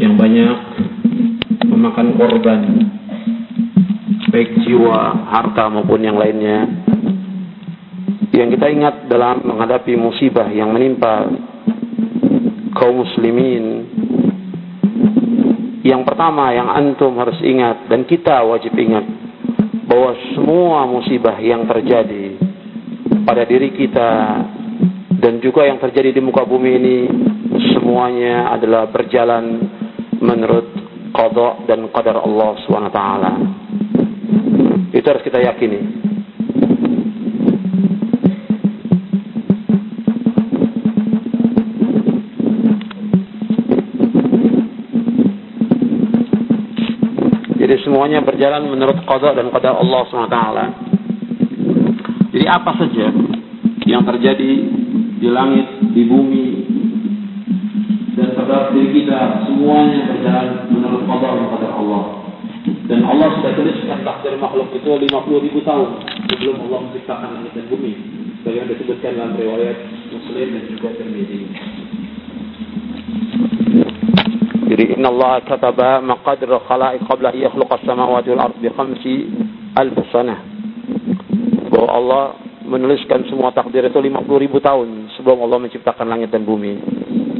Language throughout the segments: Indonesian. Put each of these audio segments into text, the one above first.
yang banyak memakan korban baik jiwa, harta maupun yang lainnya. Yang kita ingat dalam menghadapi musibah yang menimpa kaum muslimin yang pertama yang antum harus ingat dan kita wajib ingat bahwa semua musibah yang terjadi pada diri kita dan juga yang terjadi di muka bumi ini semuanya adalah berjalan menurut qada dan qadar Allah SWT. Itu harus kita yakini. Jadi semuanya berjalan menurut qada dan qadar Allah SWT. Jadi apa saja yang terjadi di langit, di bumi, semuanya berjalan menurut qadar Allah. Dan Allah sudah tuliskan takdir makhluk itu 50 ribu tahun sebelum Allah menciptakan langit dan bumi. Sebagaimana disebutkan dalam riwayat Muslim dan juga Tirmidzi. Jadi inna Allah kataba maqadir khalaiq qabla yakhluq as-samawati wal ard bi khamsi alf sanah. Bahwa Allah menuliskan semua takdir itu 50 ribu tahun sebelum Allah menciptakan langit dan bumi.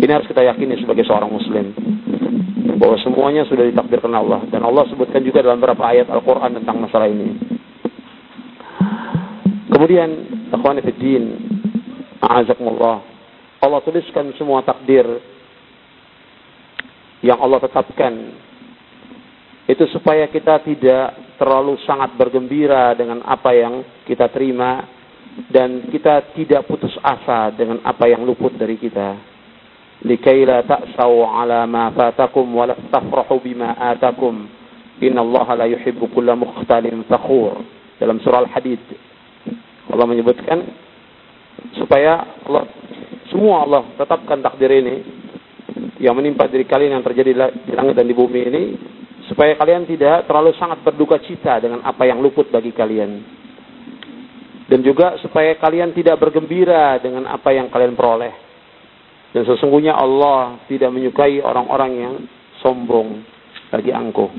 Ini harus kita yakini sebagai seorang muslim. Bahwa semuanya sudah ditakdirkan Allah. Dan Allah sebutkan juga dalam beberapa ayat Al-Quran tentang masalah ini. Kemudian, akhwan fiddin, a'azakumullah. Allah tuliskan semua takdir yang Allah tetapkan itu supaya kita tidak terlalu sangat bergembira dengan apa yang kita terima dan kita tidak putus asa dengan apa yang luput dari kita likai la ta'sau ala ma fatakum wa la tafrahu bima atakum innallaha la yuhibbu kulla mukhtalin fakhur dalam surah al-hadid. Allah menyebutkan supaya Allah semua Allah tetapkan takdir ini yang menimpa diri kalian yang terjadi di langit dan di bumi ini supaya kalian tidak terlalu sangat berduka cita dengan apa yang luput bagi kalian. Dan juga supaya kalian tidak bergembira dengan apa yang kalian peroleh dan sesungguhnya Allah tidak menyukai orang-orang yang sombong lagi angkuh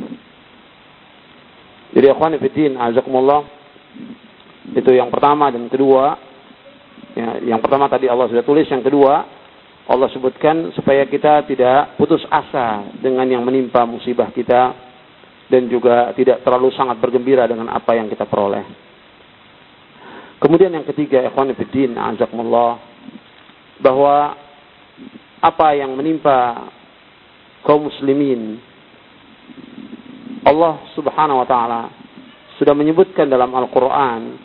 jadi akhwan fillah azakumullah itu yang pertama dan kedua ya, yang pertama tadi Allah sudah tulis yang kedua Allah sebutkan supaya kita tidak putus asa dengan yang menimpa musibah kita dan juga tidak terlalu sangat bergembira dengan apa yang kita peroleh. Kemudian yang ketiga, ikhwan fillah, azakumullah, bahwa apa yang menimpa kaum muslimin Allah Subhanahu wa taala sudah menyebutkan dalam Al-Qur'an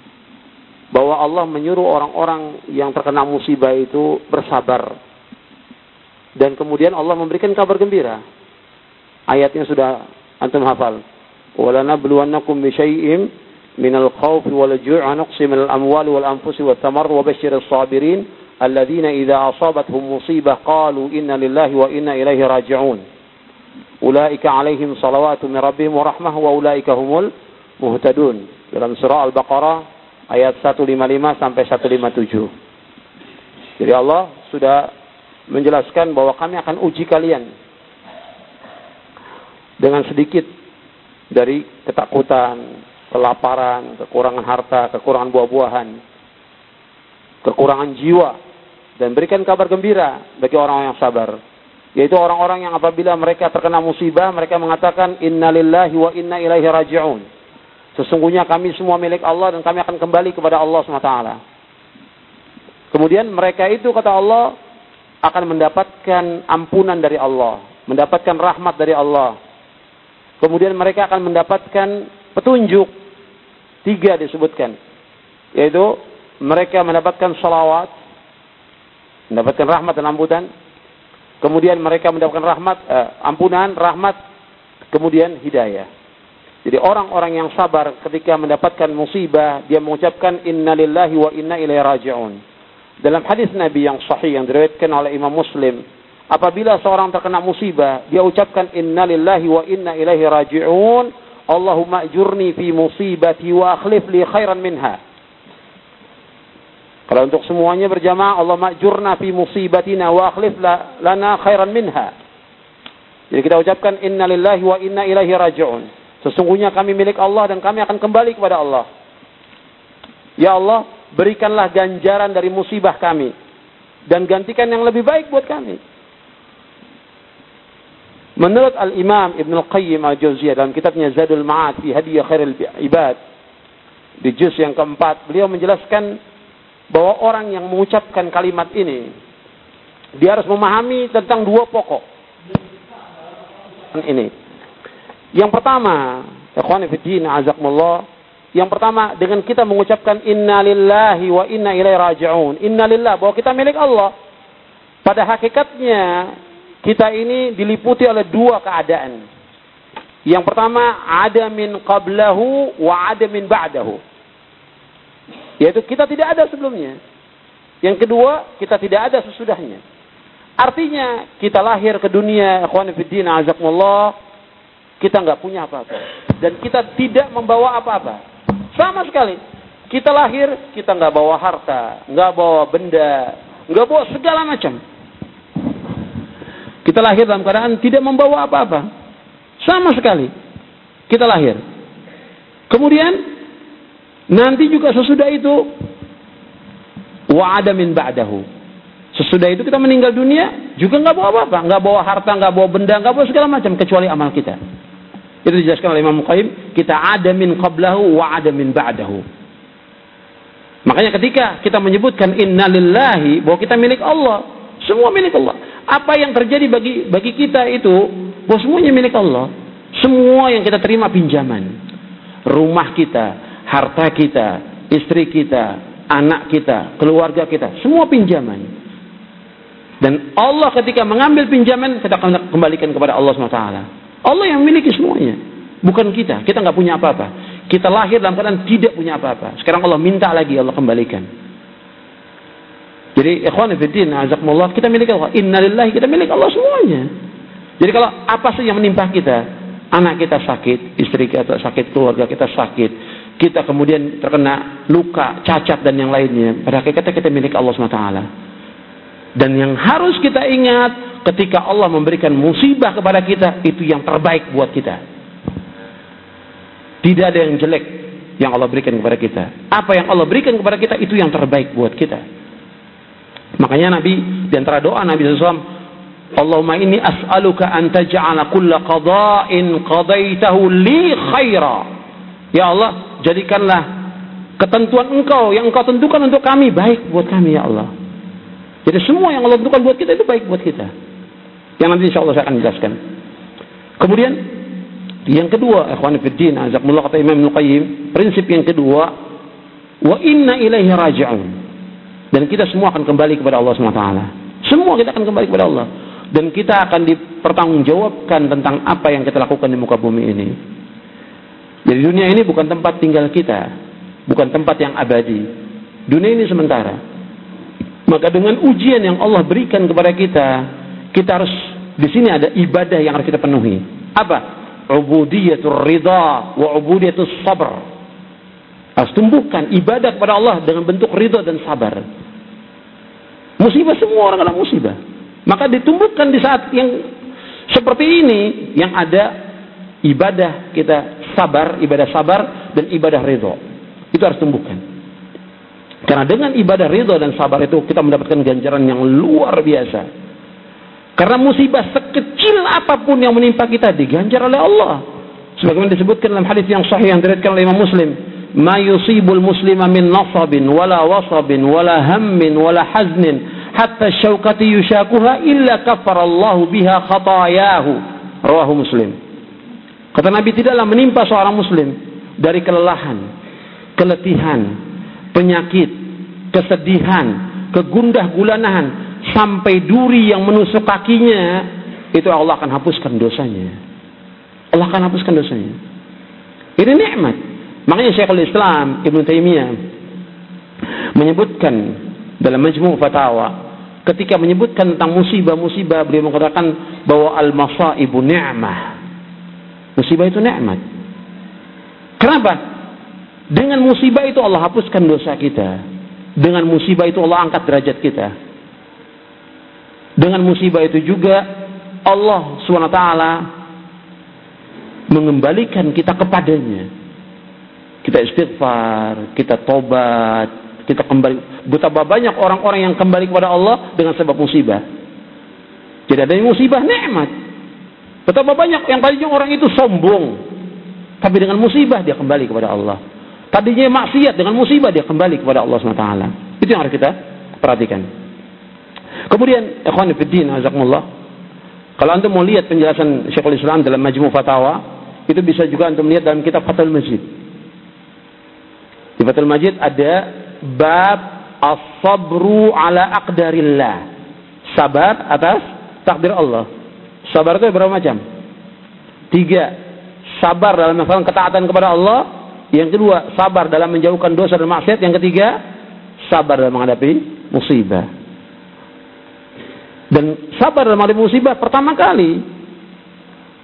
bahwa Allah menyuruh orang-orang yang terkena musibah itu bersabar dan kemudian Allah memberikan kabar gembira. Ayatnya sudah antum hafal. وَلَنَبْلُوَنَّكُمْ بِشَيْءٍ مِنَ الْخَوْفِ وَالْجُوعِ وَنَقْصٍ مِنَ الْأَمْوَالِ وَالْأَنفُسِ وَالثَّمَرِ وَبَشِّرِ الصَّابِرِينَ الَّذِينَ إِذَا أَصَابَتْهُم مُّصِيبَةٌ قَالُوا إِنَّا لِلَّهِ وَإِنَّا إِلَيْهِ رَاجِعُونَ أُولَئِكَ عَلَيْهِمْ صَلَوَاتٌ مِّن رَّبِّهِمْ وَرَحْمَةٌ وَأُولَئِكَ هُمُ الْمُهْتَدُونَ dalam surah Al-Baqarah ayat 155 sampai 157. Jadi Allah sudah menjelaskan bahwa kami akan uji kalian dengan sedikit dari ketakutan, kelaparan, kekurangan harta, kekurangan buah-buahan, kekurangan jiwa dan berikan kabar gembira bagi orang-orang yang sabar yaitu orang-orang yang apabila mereka terkena musibah mereka mengatakan innalillahi wa inna ilaihi raji'un sesungguhnya kami semua milik Allah dan kami akan kembali kepada Allah SWT kemudian mereka itu kata Allah akan mendapatkan ampunan dari Allah, mendapatkan rahmat dari Allah. Kemudian mereka akan mendapatkan petunjuk. Tiga disebutkan. Yaitu mereka mendapatkan salawat, mendapatkan rahmat dan ampunan. Kemudian mereka mendapatkan rahmat, eh, ampunan, rahmat, kemudian hidayah. Jadi orang-orang yang sabar ketika mendapatkan musibah, dia mengucapkan innalillahi wa inna ilaihi raji'un. Dalam hadis Nabi yang sahih yang diriwayatkan oleh Imam Muslim, apabila seorang terkena musibah, dia ucapkan innalillahi wa inna ilaihi raji'un, Allahumma ajurni fi musibati wa akhlif li khairan minha. Kalau untuk semuanya berjamaah, Allah majurna fi musibatina wa akhlif lana khairan minha. Jadi kita ucapkan innalillahi wa inna ilaihi raji'un. Sesungguhnya kami milik Allah dan kami akan kembali kepada Allah. Ya Allah, berikanlah ganjaran dari musibah kami dan gantikan yang lebih baik buat kami. Menurut Al-Imam Ibn Al-Qayyim Al-Jauziyah dalam kitabnya Zadul Ma'ad fi Hadiyah Khairul Ibad di juz yang keempat, beliau menjelaskan bahwa orang yang mengucapkan kalimat ini dia harus memahami tentang dua pokok ini. Yang pertama, yang pertama dengan kita mengucapkan inna lillahi wa inna ilaihi raji'un. Inna lillah bahwa kita milik Allah. Pada hakikatnya kita ini diliputi oleh dua keadaan. Yang pertama ada min qablahu wa ada min ba'dahu. Yaitu kita tidak ada sebelumnya. Yang kedua, kita tidak ada sesudahnya. Artinya kita lahir ke dunia ikhwan fillah azakumullah kita nggak punya apa-apa dan kita tidak membawa apa-apa. Sama sekali. Kita lahir, kita nggak bawa harta, nggak bawa benda, nggak bawa segala macam. Kita lahir dalam keadaan tidak membawa apa-apa. Sama sekali. Kita lahir. Kemudian nanti juga sesudah itu wa ada min ba'dahu Sesudah itu kita meninggal dunia juga nggak bawa apa-apa, nggak bawa harta, nggak bawa benda, nggak bawa segala macam kecuali amal kita. Itu dijelaskan oleh Imam Qayyim, kita ada min qablahu wa ada min ba'dahu. Makanya ketika kita menyebutkan innalillahi bahwa kita milik Allah, semua milik Allah. Apa yang terjadi bagi bagi kita itu bahwa semuanya milik Allah. Semua yang kita terima pinjaman. Rumah kita, harta kita, istri kita, anak kita, keluarga kita, semua pinjaman. Dan Allah ketika mengambil pinjaman, kita akan kembalikan kepada Allah SWT. Allah yang memiliki semuanya. Bukan kita. Kita nggak punya apa-apa. Kita lahir dalam keadaan tidak punya apa-apa. Sekarang Allah minta lagi, Allah kembalikan. Jadi, ikhwan fiddin, azakumullah, kita milik Allah. Innalillahi, kita milik Allah semuanya. Jadi kalau apa sih yang menimpa kita, anak kita sakit, istri kita sakit, keluarga kita sakit, kita kemudian terkena luka, cacat dan yang lainnya. Pada hakikatnya kita milik Allah SWT. Dan yang harus kita ingat ketika Allah memberikan musibah kepada kita itu yang terbaik buat kita. Tidak ada yang jelek yang Allah berikan kepada kita. Apa yang Allah berikan kepada kita itu yang terbaik buat kita. Makanya Nabi di antara doa Nabi SAW Allahumma inni as'aluka an taj'ala kulla qada'in qadaitahu li khaira. Ya Allah, jadikanlah ketentuan engkau yang engkau tentukan untuk kami baik buat kami ya Allah. Jadi semua yang Allah tentukan buat kita itu baik buat kita. Yang nanti insya Allah saya akan jelaskan. Kemudian yang kedua, ikhwan fiddin, azakumullah kata Imam Al-Qayyim, prinsip yang kedua, wa inna ilaihi raji'un. Dan kita semua akan kembali kepada Allah SWT. Semua kita akan kembali kepada Allah. Dan kita akan dipertanggungjawabkan tentang apa yang kita lakukan di muka bumi ini. Jadi dunia ini bukan tempat tinggal kita. Bukan tempat yang abadi. Dunia ini sementara. Maka dengan ujian yang Allah berikan kepada kita, kita harus di sini ada ibadah yang harus kita penuhi. Apa? Ubudiyatul ridha wa ubudiyatul sabr. Harus tumbuhkan ibadah kepada Allah dengan bentuk ridha dan sabar. Musibah semua orang kena musibah. Maka ditumbuhkan di saat yang seperti ini yang ada ibadah kita sabar, ibadah sabar dan ibadah ridho. Itu harus tumbuhkan. Karena dengan ibadah ridho dan sabar itu kita mendapatkan ganjaran yang luar biasa. Karena musibah sekecil apa pun yang menimpa kita diganjar oleh Allah. Sebagaimana disebutkan dalam hadis yang sahih yang diriwayatkan oleh Imam Muslim, "Ma yusibul muslima min nasabin wala wasabin wala hammin wala haznin hatta syaukati yushakuha illa kafarallahu biha khatayahu." Rawahu Muslim. Kata Nabi tidaklah menimpa seorang muslim dari kelelahan, keletihan, penyakit, kesedihan, kegundah gulanahan sampai duri yang menusuk kakinya itu Allah akan hapuskan dosanya. Allah akan hapuskan dosanya. Ini nikmat. Makanya Syekhul Islam Ibn Taimiyah menyebutkan dalam Majmu' Fatawa ketika menyebutkan tentang musibah-musibah beliau mengatakan bahwa al-masaibu ni'mah. Musibah itu nikmat. Kenapa? Dengan musibah itu Allah hapuskan dosa kita. Dengan musibah itu Allah angkat derajat kita. Dengan musibah itu juga Allah SWT mengembalikan kita kepadanya. Kita istighfar, kita tobat, kita kembali. Betapa banyak orang-orang yang kembali kepada Allah dengan sebab musibah. Tidak ada musibah, nikmat. Betapa banyak yang tadinya orang itu sombong. Tapi dengan musibah dia kembali kepada Allah. Tadinya maksiat dengan musibah dia kembali kepada Allah SWT. Itu yang harus kita perhatikan. Kemudian, ikhwan fillah, azakumullah. Kalau anda mau lihat penjelasan Syekhul Islam dalam Majmu Fatawa, itu bisa juga anda melihat dalam kitab Fathul Majid. Di Fathul Majid ada bab as-sabru ala aqdarillah. Sabar atas takdir Allah. Sabar itu berapa macam? Tiga. Sabar dalam melakukan ketaatan kepada Allah. Yang kedua, sabar dalam menjauhkan dosa dan maksiat. Yang ketiga, sabar dalam menghadapi musibah. Dan sabar dalam menghadapi musibah pertama kali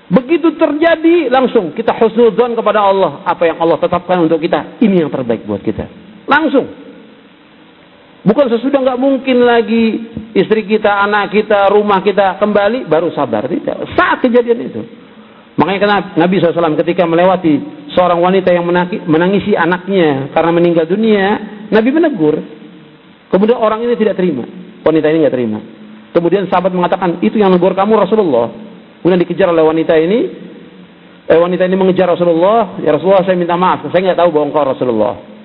Begitu terjadi langsung kita husnudzon kepada Allah. Apa yang Allah tetapkan untuk kita, ini yang terbaik buat kita. Langsung. Bukan sesudah nggak mungkin lagi istri kita, anak kita, rumah kita kembali baru sabar. Tidak. Saat kejadian itu. Makanya karena Nabi SAW ketika melewati seorang wanita yang menangisi anaknya karena meninggal dunia, Nabi menegur. Kemudian orang ini tidak terima. Wanita ini nggak terima. Kemudian sahabat mengatakan, itu yang negur kamu Rasulullah. Kemudian dikejar oleh wanita ini. Eh, wanita ini mengejar Rasulullah. Ya Rasulullah saya minta maaf. Saya nggak tahu bahwa engkau Rasulullah.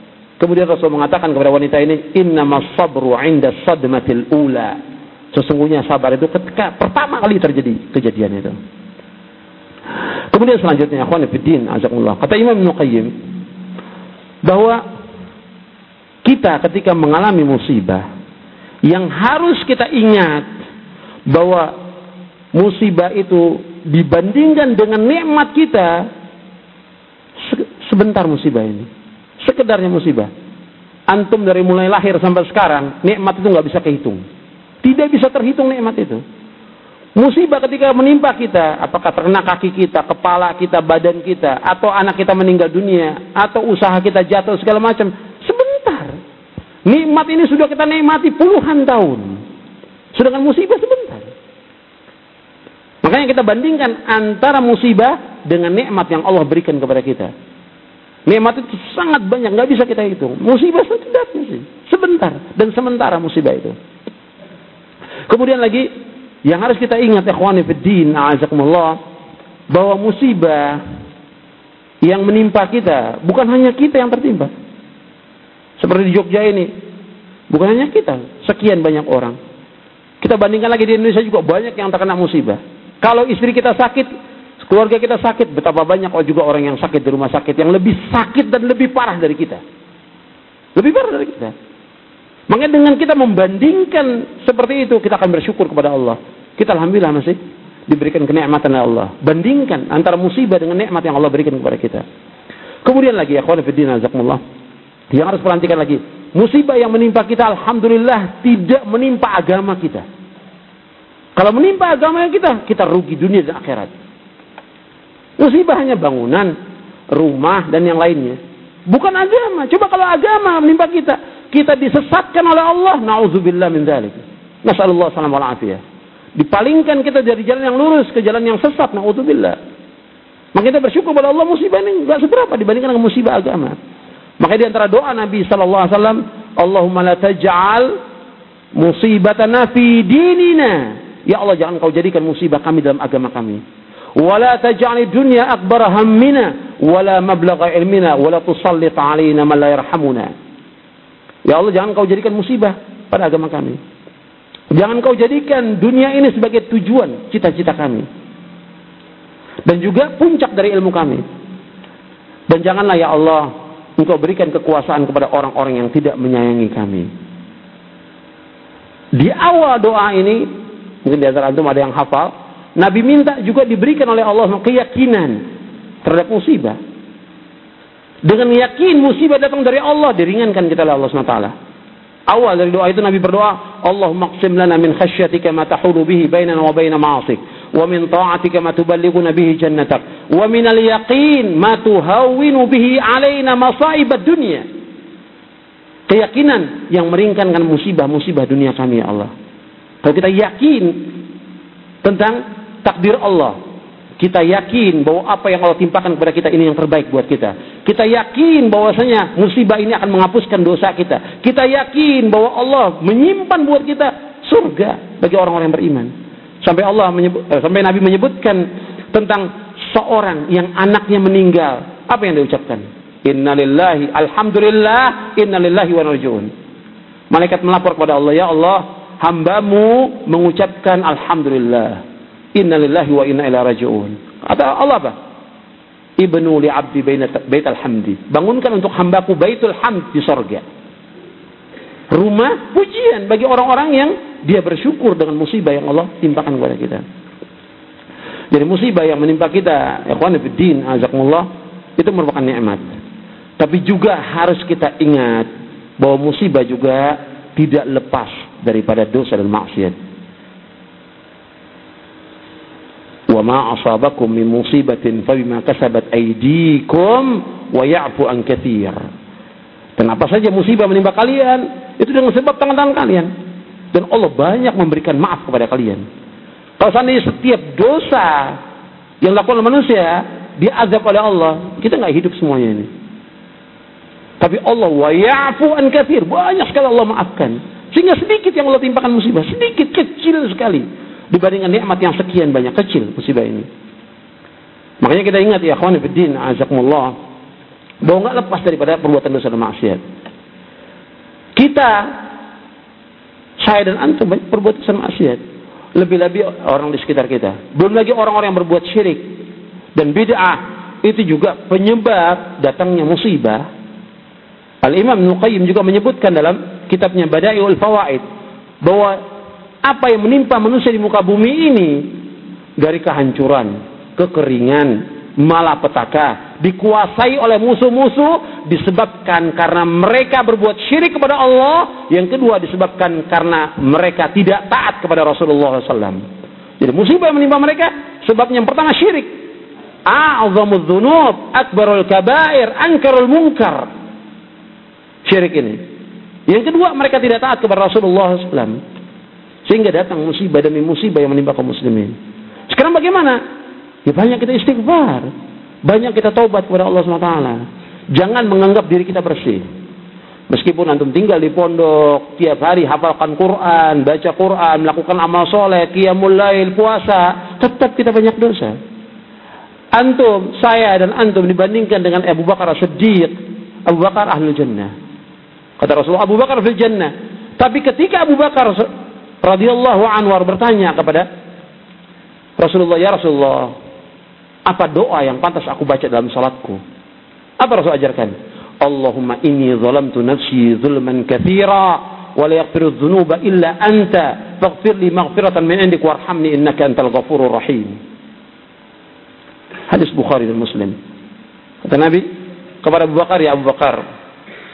Kemudian Rasul mengatakan kepada wanita ini. Inna sabru inda sadmatil ula. Sesungguhnya sabar itu ketika pertama kali terjadi kejadian itu. Kemudian selanjutnya, akhwan azakumullah. Kata Imam Ibn Qayyim, bahwa kita ketika mengalami musibah, yang harus kita ingat bahwa musibah itu dibandingkan dengan nikmat kita sebentar musibah ini sekedarnya musibah. Antum dari mulai lahir sampai sekarang nikmat itu nggak bisa kehitung. Tidak bisa terhitung nikmat itu. Musibah ketika menimpa kita apakah terkena kaki kita kepala kita badan kita atau anak kita meninggal dunia atau usaha kita jatuh segala macam sebentar. Nikmat ini sudah kita nikmati puluhan tahun. Sedangkan musibah sebentar. Makanya kita bandingkan antara musibah dengan nikmat yang Allah berikan kepada kita. Nikmat itu sangat banyak, nggak bisa kita hitung. Musibah setidaknya sih, sebentar dan sementara musibah itu. Kemudian lagi yang harus kita ingat ikhwani fiddin, a'azakumullah, bahwa musibah yang menimpa kita bukan hanya kita yang tertimpa. Seperti di Jogja ini, bukan hanya kita, sekian banyak orang. Kita bandingkan lagi di Indonesia juga banyak yang terkena musibah. Kalau istri kita sakit, keluarga kita sakit, betapa banyak oh juga orang yang sakit di rumah sakit yang lebih sakit dan lebih parah dari kita. Lebih parah dari kita. Makanya dengan kita membandingkan seperti itu, kita akan bersyukur kepada Allah. Kita alhamdulillah masih diberikan kenikmatan oleh Allah. Bandingkan antara musibah dengan nikmat yang Allah berikan kepada kita. Kemudian lagi ya fillah azakumullah. Yang harus perhatikan lagi, musibah yang menimpa kita alhamdulillah tidak menimpa agama kita. Kalau menimpa agama kita, kita rugi dunia dan akhirat. Musibah hanya bangunan, rumah, dan yang lainnya. Bukan agama. Coba kalau agama menimpa kita, kita disesatkan oleh Allah. Nauzubillah min dzalik. Nasallallahu salam wal. Dipalingkan kita dari jalan yang lurus ke jalan yang sesat. Nauzubillah. Maka kita bersyukur kepada Allah musibah ini enggak seberapa dibandingkan dengan musibah agama. Maka di antara doa Nabi sallallahu alaihi wasallam, Allahumma la taj'al musibatana fi dinina Ya Allah jangan kau jadikan musibah kami dalam agama kami. Wala taj'al dunya akbar hammina wala mablagha ilmina wala tusallit alaina man la yarhamuna. Ya Allah jangan kau jadikan musibah pada agama kami. Jangan kau jadikan dunia ini sebagai tujuan cita-cita kami. Dan juga puncak dari ilmu kami. Dan janganlah ya Allah engkau berikan kekuasaan kepada orang-orang yang tidak menyayangi kami. Di awal doa ini Mungkin di antara antum ada yang hafal. Nabi minta juga diberikan oleh Allah keyakinan terhadap musibah. Dengan yakin musibah datang dari Allah, diringankan kita oleh Allah SWT. Awal dari doa itu Nabi berdoa, Allahumma qsim lana min khasyatika ma tahulu bihi bainana wa baina ma'asik, wa min ta'atika ma tuballighuna bihi jannatak, wa min al-yaqin ma tuhawwinu bihi alaina masaib dunya. Keyakinan yang meringankan musibah-musibah dunia kami ya Allah. Kalau kita yakin tentang takdir Allah. Kita yakin bahwa apa yang Allah timpakan kepada kita ini yang terbaik buat kita. Kita yakin bahwasanya musibah ini akan menghapuskan dosa kita. Kita yakin bahwa Allah menyimpan buat kita surga bagi orang-orang yang beriman. Sampai Allah menyebut, eh, sampai Nabi menyebutkan tentang seorang yang anaknya meninggal. Apa yang diucapkan? Innalillahi alhamdulillah innalillahi wa narjiun. Malaikat melapor kepada Allah, ya Allah, hambamu mengucapkan alhamdulillah Inna lillahi wa inna ilaihi raji'un. Kata Allah apa? Ibnu li abdi baitul hamdi. Bangunkan untuk hambaku baitul hamd di sorga. Rumah pujian bagi orang-orang yang dia bersyukur dengan musibah yang Allah timpakan kepada kita. Jadi musibah yang menimpa kita, ikhwan din, azakumullah, itu merupakan nikmat. Tapi juga harus kita ingat bahwa musibah juga tidak lepas daripada dosa dan maksiat. Asabakum min musibatin fabima kasabat aydikum wa ya'fu an katsir. Dan apa saja musibah menimpa kalian itu dengan sebab tangan-tangan kalian. Dan Allah banyak memberikan maaf kepada kalian. Kalau seandainya setiap dosa yang dilakukan oleh manusia diazab oleh Allah, kita nggak hidup semuanya ini. Tapi Allah wa ya'fu an katsir, banyak sekali Allah maafkan. Sehingga sedikit yang Allah timpakan musibah, sedikit kecil sekali dibandingkan nikmat yang sekian banyak kecil musibah ini. Makanya kita ingat ya akhwan fiddin azakumullah bahwa enggak lepas daripada perbuatan dosa dan maksiat. Kita saya dan antum banyak perbuatan dosa maksiat. Lebih-lebih orang di sekitar kita. Belum lagi orang-orang yang berbuat syirik dan bid'ah itu juga penyebab datangnya musibah. Al-Imam Nuqayyim juga menyebutkan dalam kitabnya Bada'iul Fawaid bahwa apa yang menimpa manusia di muka bumi ini dari kehancuran, kekeringan, malapetaka, dikuasai oleh musuh-musuh disebabkan karena mereka berbuat syirik kepada Allah, yang kedua disebabkan karena mereka tidak taat kepada Rasulullah SAW. Jadi musibah yang menimpa mereka sebabnya yang pertama syirik. A'zamul dzunub, akbarul kabair, ankarul munkar. Syirik ini. Yang kedua mereka tidak taat kepada Rasulullah SAW. Sehingga datang musibah demi musibah yang menimpa kaum muslimin. Sekarang bagaimana? Ya banyak kita istighfar. Banyak kita taubat kepada Allah SWT. Jangan menganggap diri kita bersih. Meskipun antum tinggal di pondok, tiap hari hafalkan Quran, baca Quran, melakukan amal soleh, qiyamul lail, puasa, tetap kita banyak dosa. Antum, saya dan antum dibandingkan dengan Abu Bakar Siddiq, Abu Bakar ahlul jannah. Kata Rasulullah, Abu Bakar fil jannah. Tapi ketika Abu Bakar radhiyallahu Anwar bertanya kepada Rasulullah, "Ya Rasulullah, apa doa yang pantas aku baca dalam salatku?" Apa Rasul ajarkan? Allahumma inni zalamtu nafsi zulman katsira wa la yaghfiru dzunuba illa anta faghfir li maghfiratan min indik warhamni innaka antal ghafurur rahim. Hadis Bukhari dan Muslim. Kata Nabi kepada Abu Bakar, ya Abu Bakar,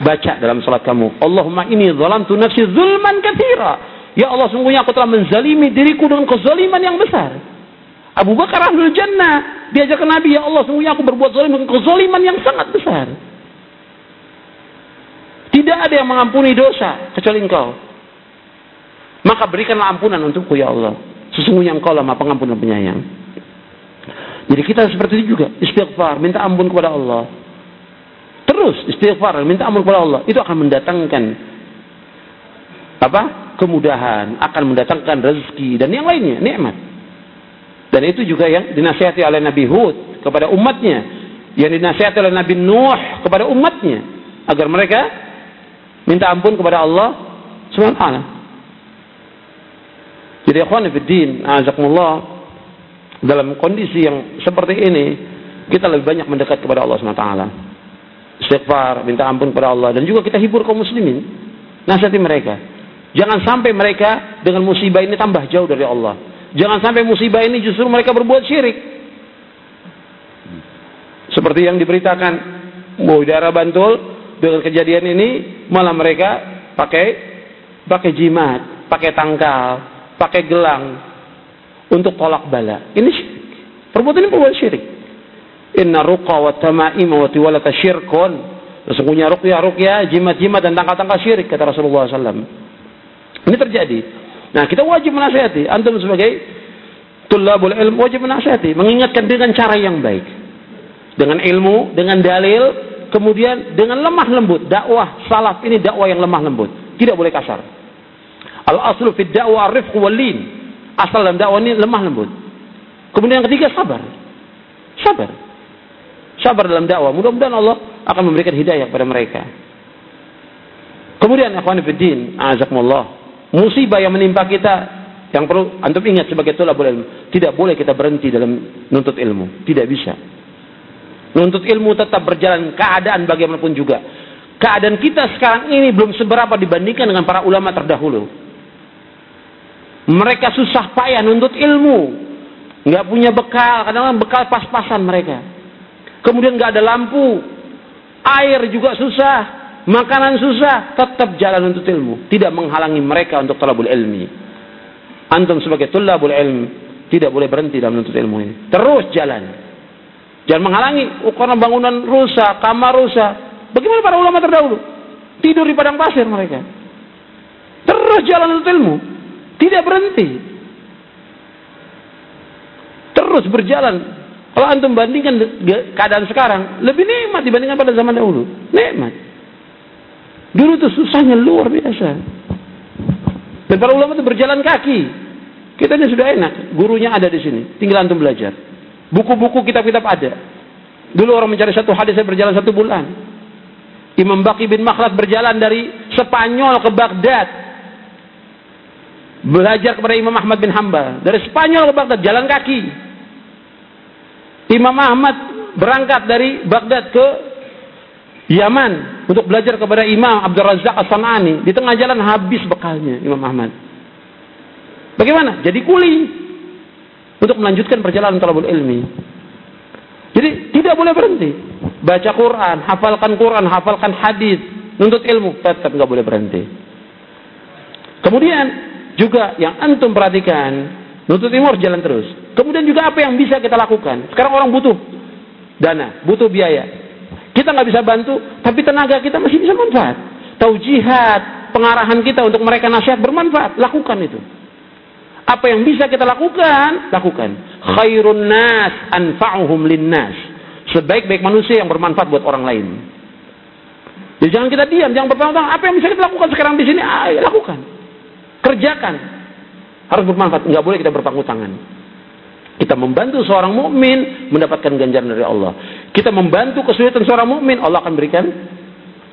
baca dalam salat kamu, Allahumma inni zalamtu nafsi zulman katsira Ya Allah sungguhnya aku telah menzalimi diriku dengan kezaliman yang besar. Abu Bakar ahlul jannah. Diajak Nabi, ya Allah sungguhnya aku berbuat zalim dengan kezaliman yang sangat besar. Tidak ada yang mengampuni dosa kecuali engkau. Maka berikanlah ampunan untukku ya Allah. Sesungguhnya engkau lama pengampun dan penyayang. Jadi kita seperti itu juga. Istighfar, minta ampun kepada Allah. Terus istighfar, minta ampun kepada Allah. Itu akan mendatangkan apa? Kemudahan, akan mendatangkan rezeki dan yang lainnya, nikmat. Dan itu juga yang dinasihati oleh Nabi Hud kepada umatnya, yang dinasihati oleh Nabi Nuh kepada umatnya agar mereka minta ampun kepada Allah Subhanahu Jadi ikhwan fiddin, azakumullah dalam kondisi yang seperti ini kita lebih banyak mendekat kepada Allah Subhanahu wa Istighfar, minta ampun kepada Allah dan juga kita hibur kaum muslimin. Nasihati mereka. Jangan sampai mereka dengan musibah ini tambah jauh dari Allah. Jangan sampai musibah ini justru mereka berbuat syirik. Seperti yang diberitakan bahwa daerah Bantul dengan kejadian ini malah mereka pakai pakai jimat, pakai tangkal, pakai gelang untuk tolak bala. Ini syirik. Perbuatan ini perbuatan syirik. Inna ruqa wa tama'ima wa tiwalata syirkun. Sesungguhnya ruqyah ruqyah, jimat-jimat dan tangkal-tangkal syirik kata Rasulullah SAW. Ini terjadi. Nah, kita wajib menasihati. Antum sebagai Tulabul ilmu wajib menasihati, mengingatkan dengan cara yang baik. Dengan ilmu, dengan dalil, kemudian dengan lemah lembut. Dakwah salaf ini dakwah yang lemah lembut. Tidak boleh kasar. Al aslu fid dakwah rifq walin. Asal dalam dakwah ini lemah lembut. Kemudian yang ketiga sabar. Sabar. Sabar dalam dakwah. Mudah-mudahan Allah akan memberikan hidayah kepada mereka. Kemudian akhwan fiddin, azakumullah. Musibah yang menimpa kita yang perlu antum ingat sebagai tulabul ilmu, tidak boleh kita berhenti dalam nuntut ilmu, tidak bisa. Nuntut ilmu tetap berjalan keadaan bagaimanapun juga. Keadaan kita sekarang ini belum seberapa dibandingkan dengan para ulama terdahulu. Mereka susah payah nuntut ilmu, nggak punya bekal, kadang-kadang bekal pas-pasan mereka. Kemudian nggak ada lampu, air juga susah, makanan susah, tetap jalan untuk ilmu, tidak menghalangi mereka untuk talabul ilmi. Antum sebagai tulabul ilm tidak boleh berhenti dalam menuntut ilmu ini. Terus jalan. Jangan menghalangi. Oh, karena bangunan rusak, kamar rusak. Bagaimana para ulama terdahulu? Tidur di padang pasir mereka. Terus jalan menuntut ilmu. Tidak berhenti. Terus berjalan. Kalau antum bandingkan keadaan sekarang, lebih nikmat dibandingkan pada zaman dahulu. Nikmat. Dulu itu susahnya luar biasa. Dan para ulama itu berjalan kaki. Kita ini sudah enak, gurunya ada di sini, tinggal antum belajar. Buku-buku kitab-kitab ada. Dulu orang mencari satu hadis saya berjalan satu bulan. Imam Baqi bin Makhlad berjalan dari Spanyol ke Baghdad. Belajar kepada Imam Ahmad bin Hambal. Dari Spanyol ke Baghdad, jalan kaki. Imam Ahmad berangkat dari Baghdad ke Yaman untuk belajar kepada Imam Abdul Razak As-Sanani. Di tengah jalan habis bekalnya Imam Ahmad. Bagaimana? Jadi kuli untuk melanjutkan perjalanan talabul ilmi. Jadi tidak boleh berhenti. Baca Quran, hafalkan Quran, hafalkan hadis, nuntut ilmu, tetap nggak boleh berhenti. Kemudian juga yang antum perhatikan, nuntut ilmu harus jalan terus. Kemudian juga apa yang bisa kita lakukan? Sekarang orang butuh dana, butuh biaya. Kita nggak bisa bantu, tapi tenaga kita masih bisa manfaat. Taujihat, pengarahan kita untuk mereka nasihat bermanfaat, lakukan itu. Apa yang bisa kita lakukan, lakukan. Khairun nas anfa'uhum linnas. Sebaik-baik manusia yang bermanfaat buat orang lain. Jadi jangan kita diam, jangan bertanya apa yang bisa kita lakukan sekarang di sini? Ayo lakukan. Kerjakan. Harus bermanfaat, nggak boleh kita berpangku tangan. Kita membantu seorang mukmin mendapatkan ganjaran dari Allah. Kita membantu kesulitan seorang mukmin, Allah akan berikan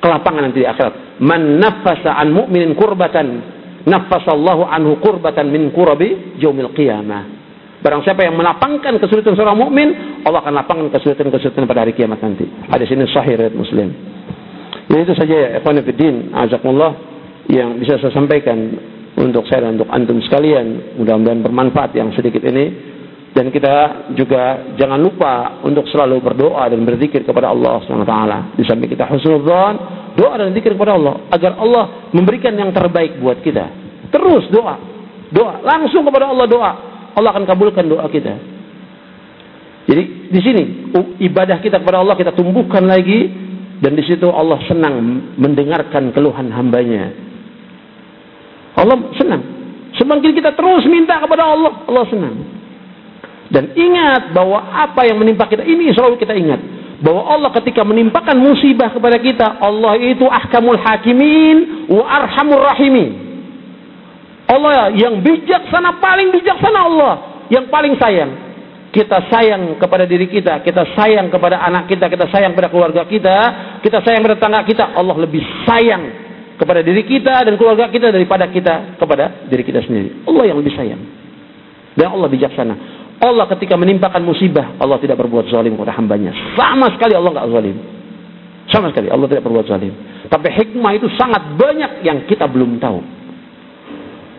kelapangan nanti di akhirat. Man nafasa an mu'minin kurbatan, nafasallahu anhu kurbatan min kurabi yaumil qiyamah. Barang siapa yang melapangkan kesulitan seorang mukmin, Allah akan lapangkan kesulitan-kesulitan pada hari kiamat nanti. Hadis ini sahih riwayat Muslim. Nah itu saja ya ikhwan fillah, azakumullah yang bisa saya sampaikan untuk saya dan untuk antum sekalian. Mudah-mudahan bermanfaat yang sedikit ini dan kita juga jangan lupa untuk selalu berdoa dan berzikir kepada Allah SWT. Di samping kita husnudzon, doa dan zikir kepada Allah agar Allah memberikan yang terbaik buat kita. Terus doa, doa langsung kepada Allah doa. Allah akan kabulkan doa kita. Jadi di sini ibadah kita kepada Allah kita tumbuhkan lagi dan di situ Allah senang mendengarkan keluhan hambanya. Allah senang. Semakin kita terus minta kepada Allah, Allah senang. Dan ingat bahwa apa yang menimpa kita ini selalu kita ingat bahwa Allah ketika menimpakan musibah kepada kita, Allah itu ahkamul hakimin wa arhamur rahimin. Allah yang bijaksana paling bijaksana Allah, yang paling sayang. Kita sayang kepada diri kita, kita sayang kepada anak kita, kita sayang kepada keluarga kita, kita sayang kepada tetangga kita. Allah lebih sayang kepada diri kita dan keluarga kita daripada kita kepada diri kita sendiri. Allah yang lebih sayang. Dan Allah bijaksana. Allah ketika menimpakan musibah, Allah tidak berbuat zalim kepada hambanya. Sama sekali Allah nggak zalim. Sama sekali Allah tidak berbuat zalim. Tapi hikmah itu sangat banyak yang kita belum tahu.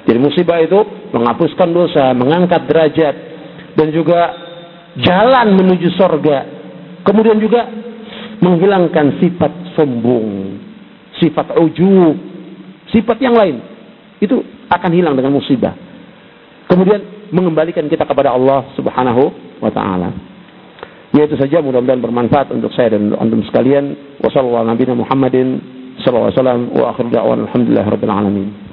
Jadi musibah itu menghapuskan dosa, mengangkat derajat, dan juga jalan menuju sorga. Kemudian juga menghilangkan sifat sombong, sifat ujub, sifat yang lain. Itu akan hilang dengan musibah. Kemudian mengembalikan kita kepada Allah Subhanahu wa taala. Ya itu saja mudah-mudahan bermanfaat untuk saya dan untuk antum sekalian. Wassallallahu Muhammadin sallallahu alaihi wasallam wa akhiru da'wana alhamdulillah rabbil alamin.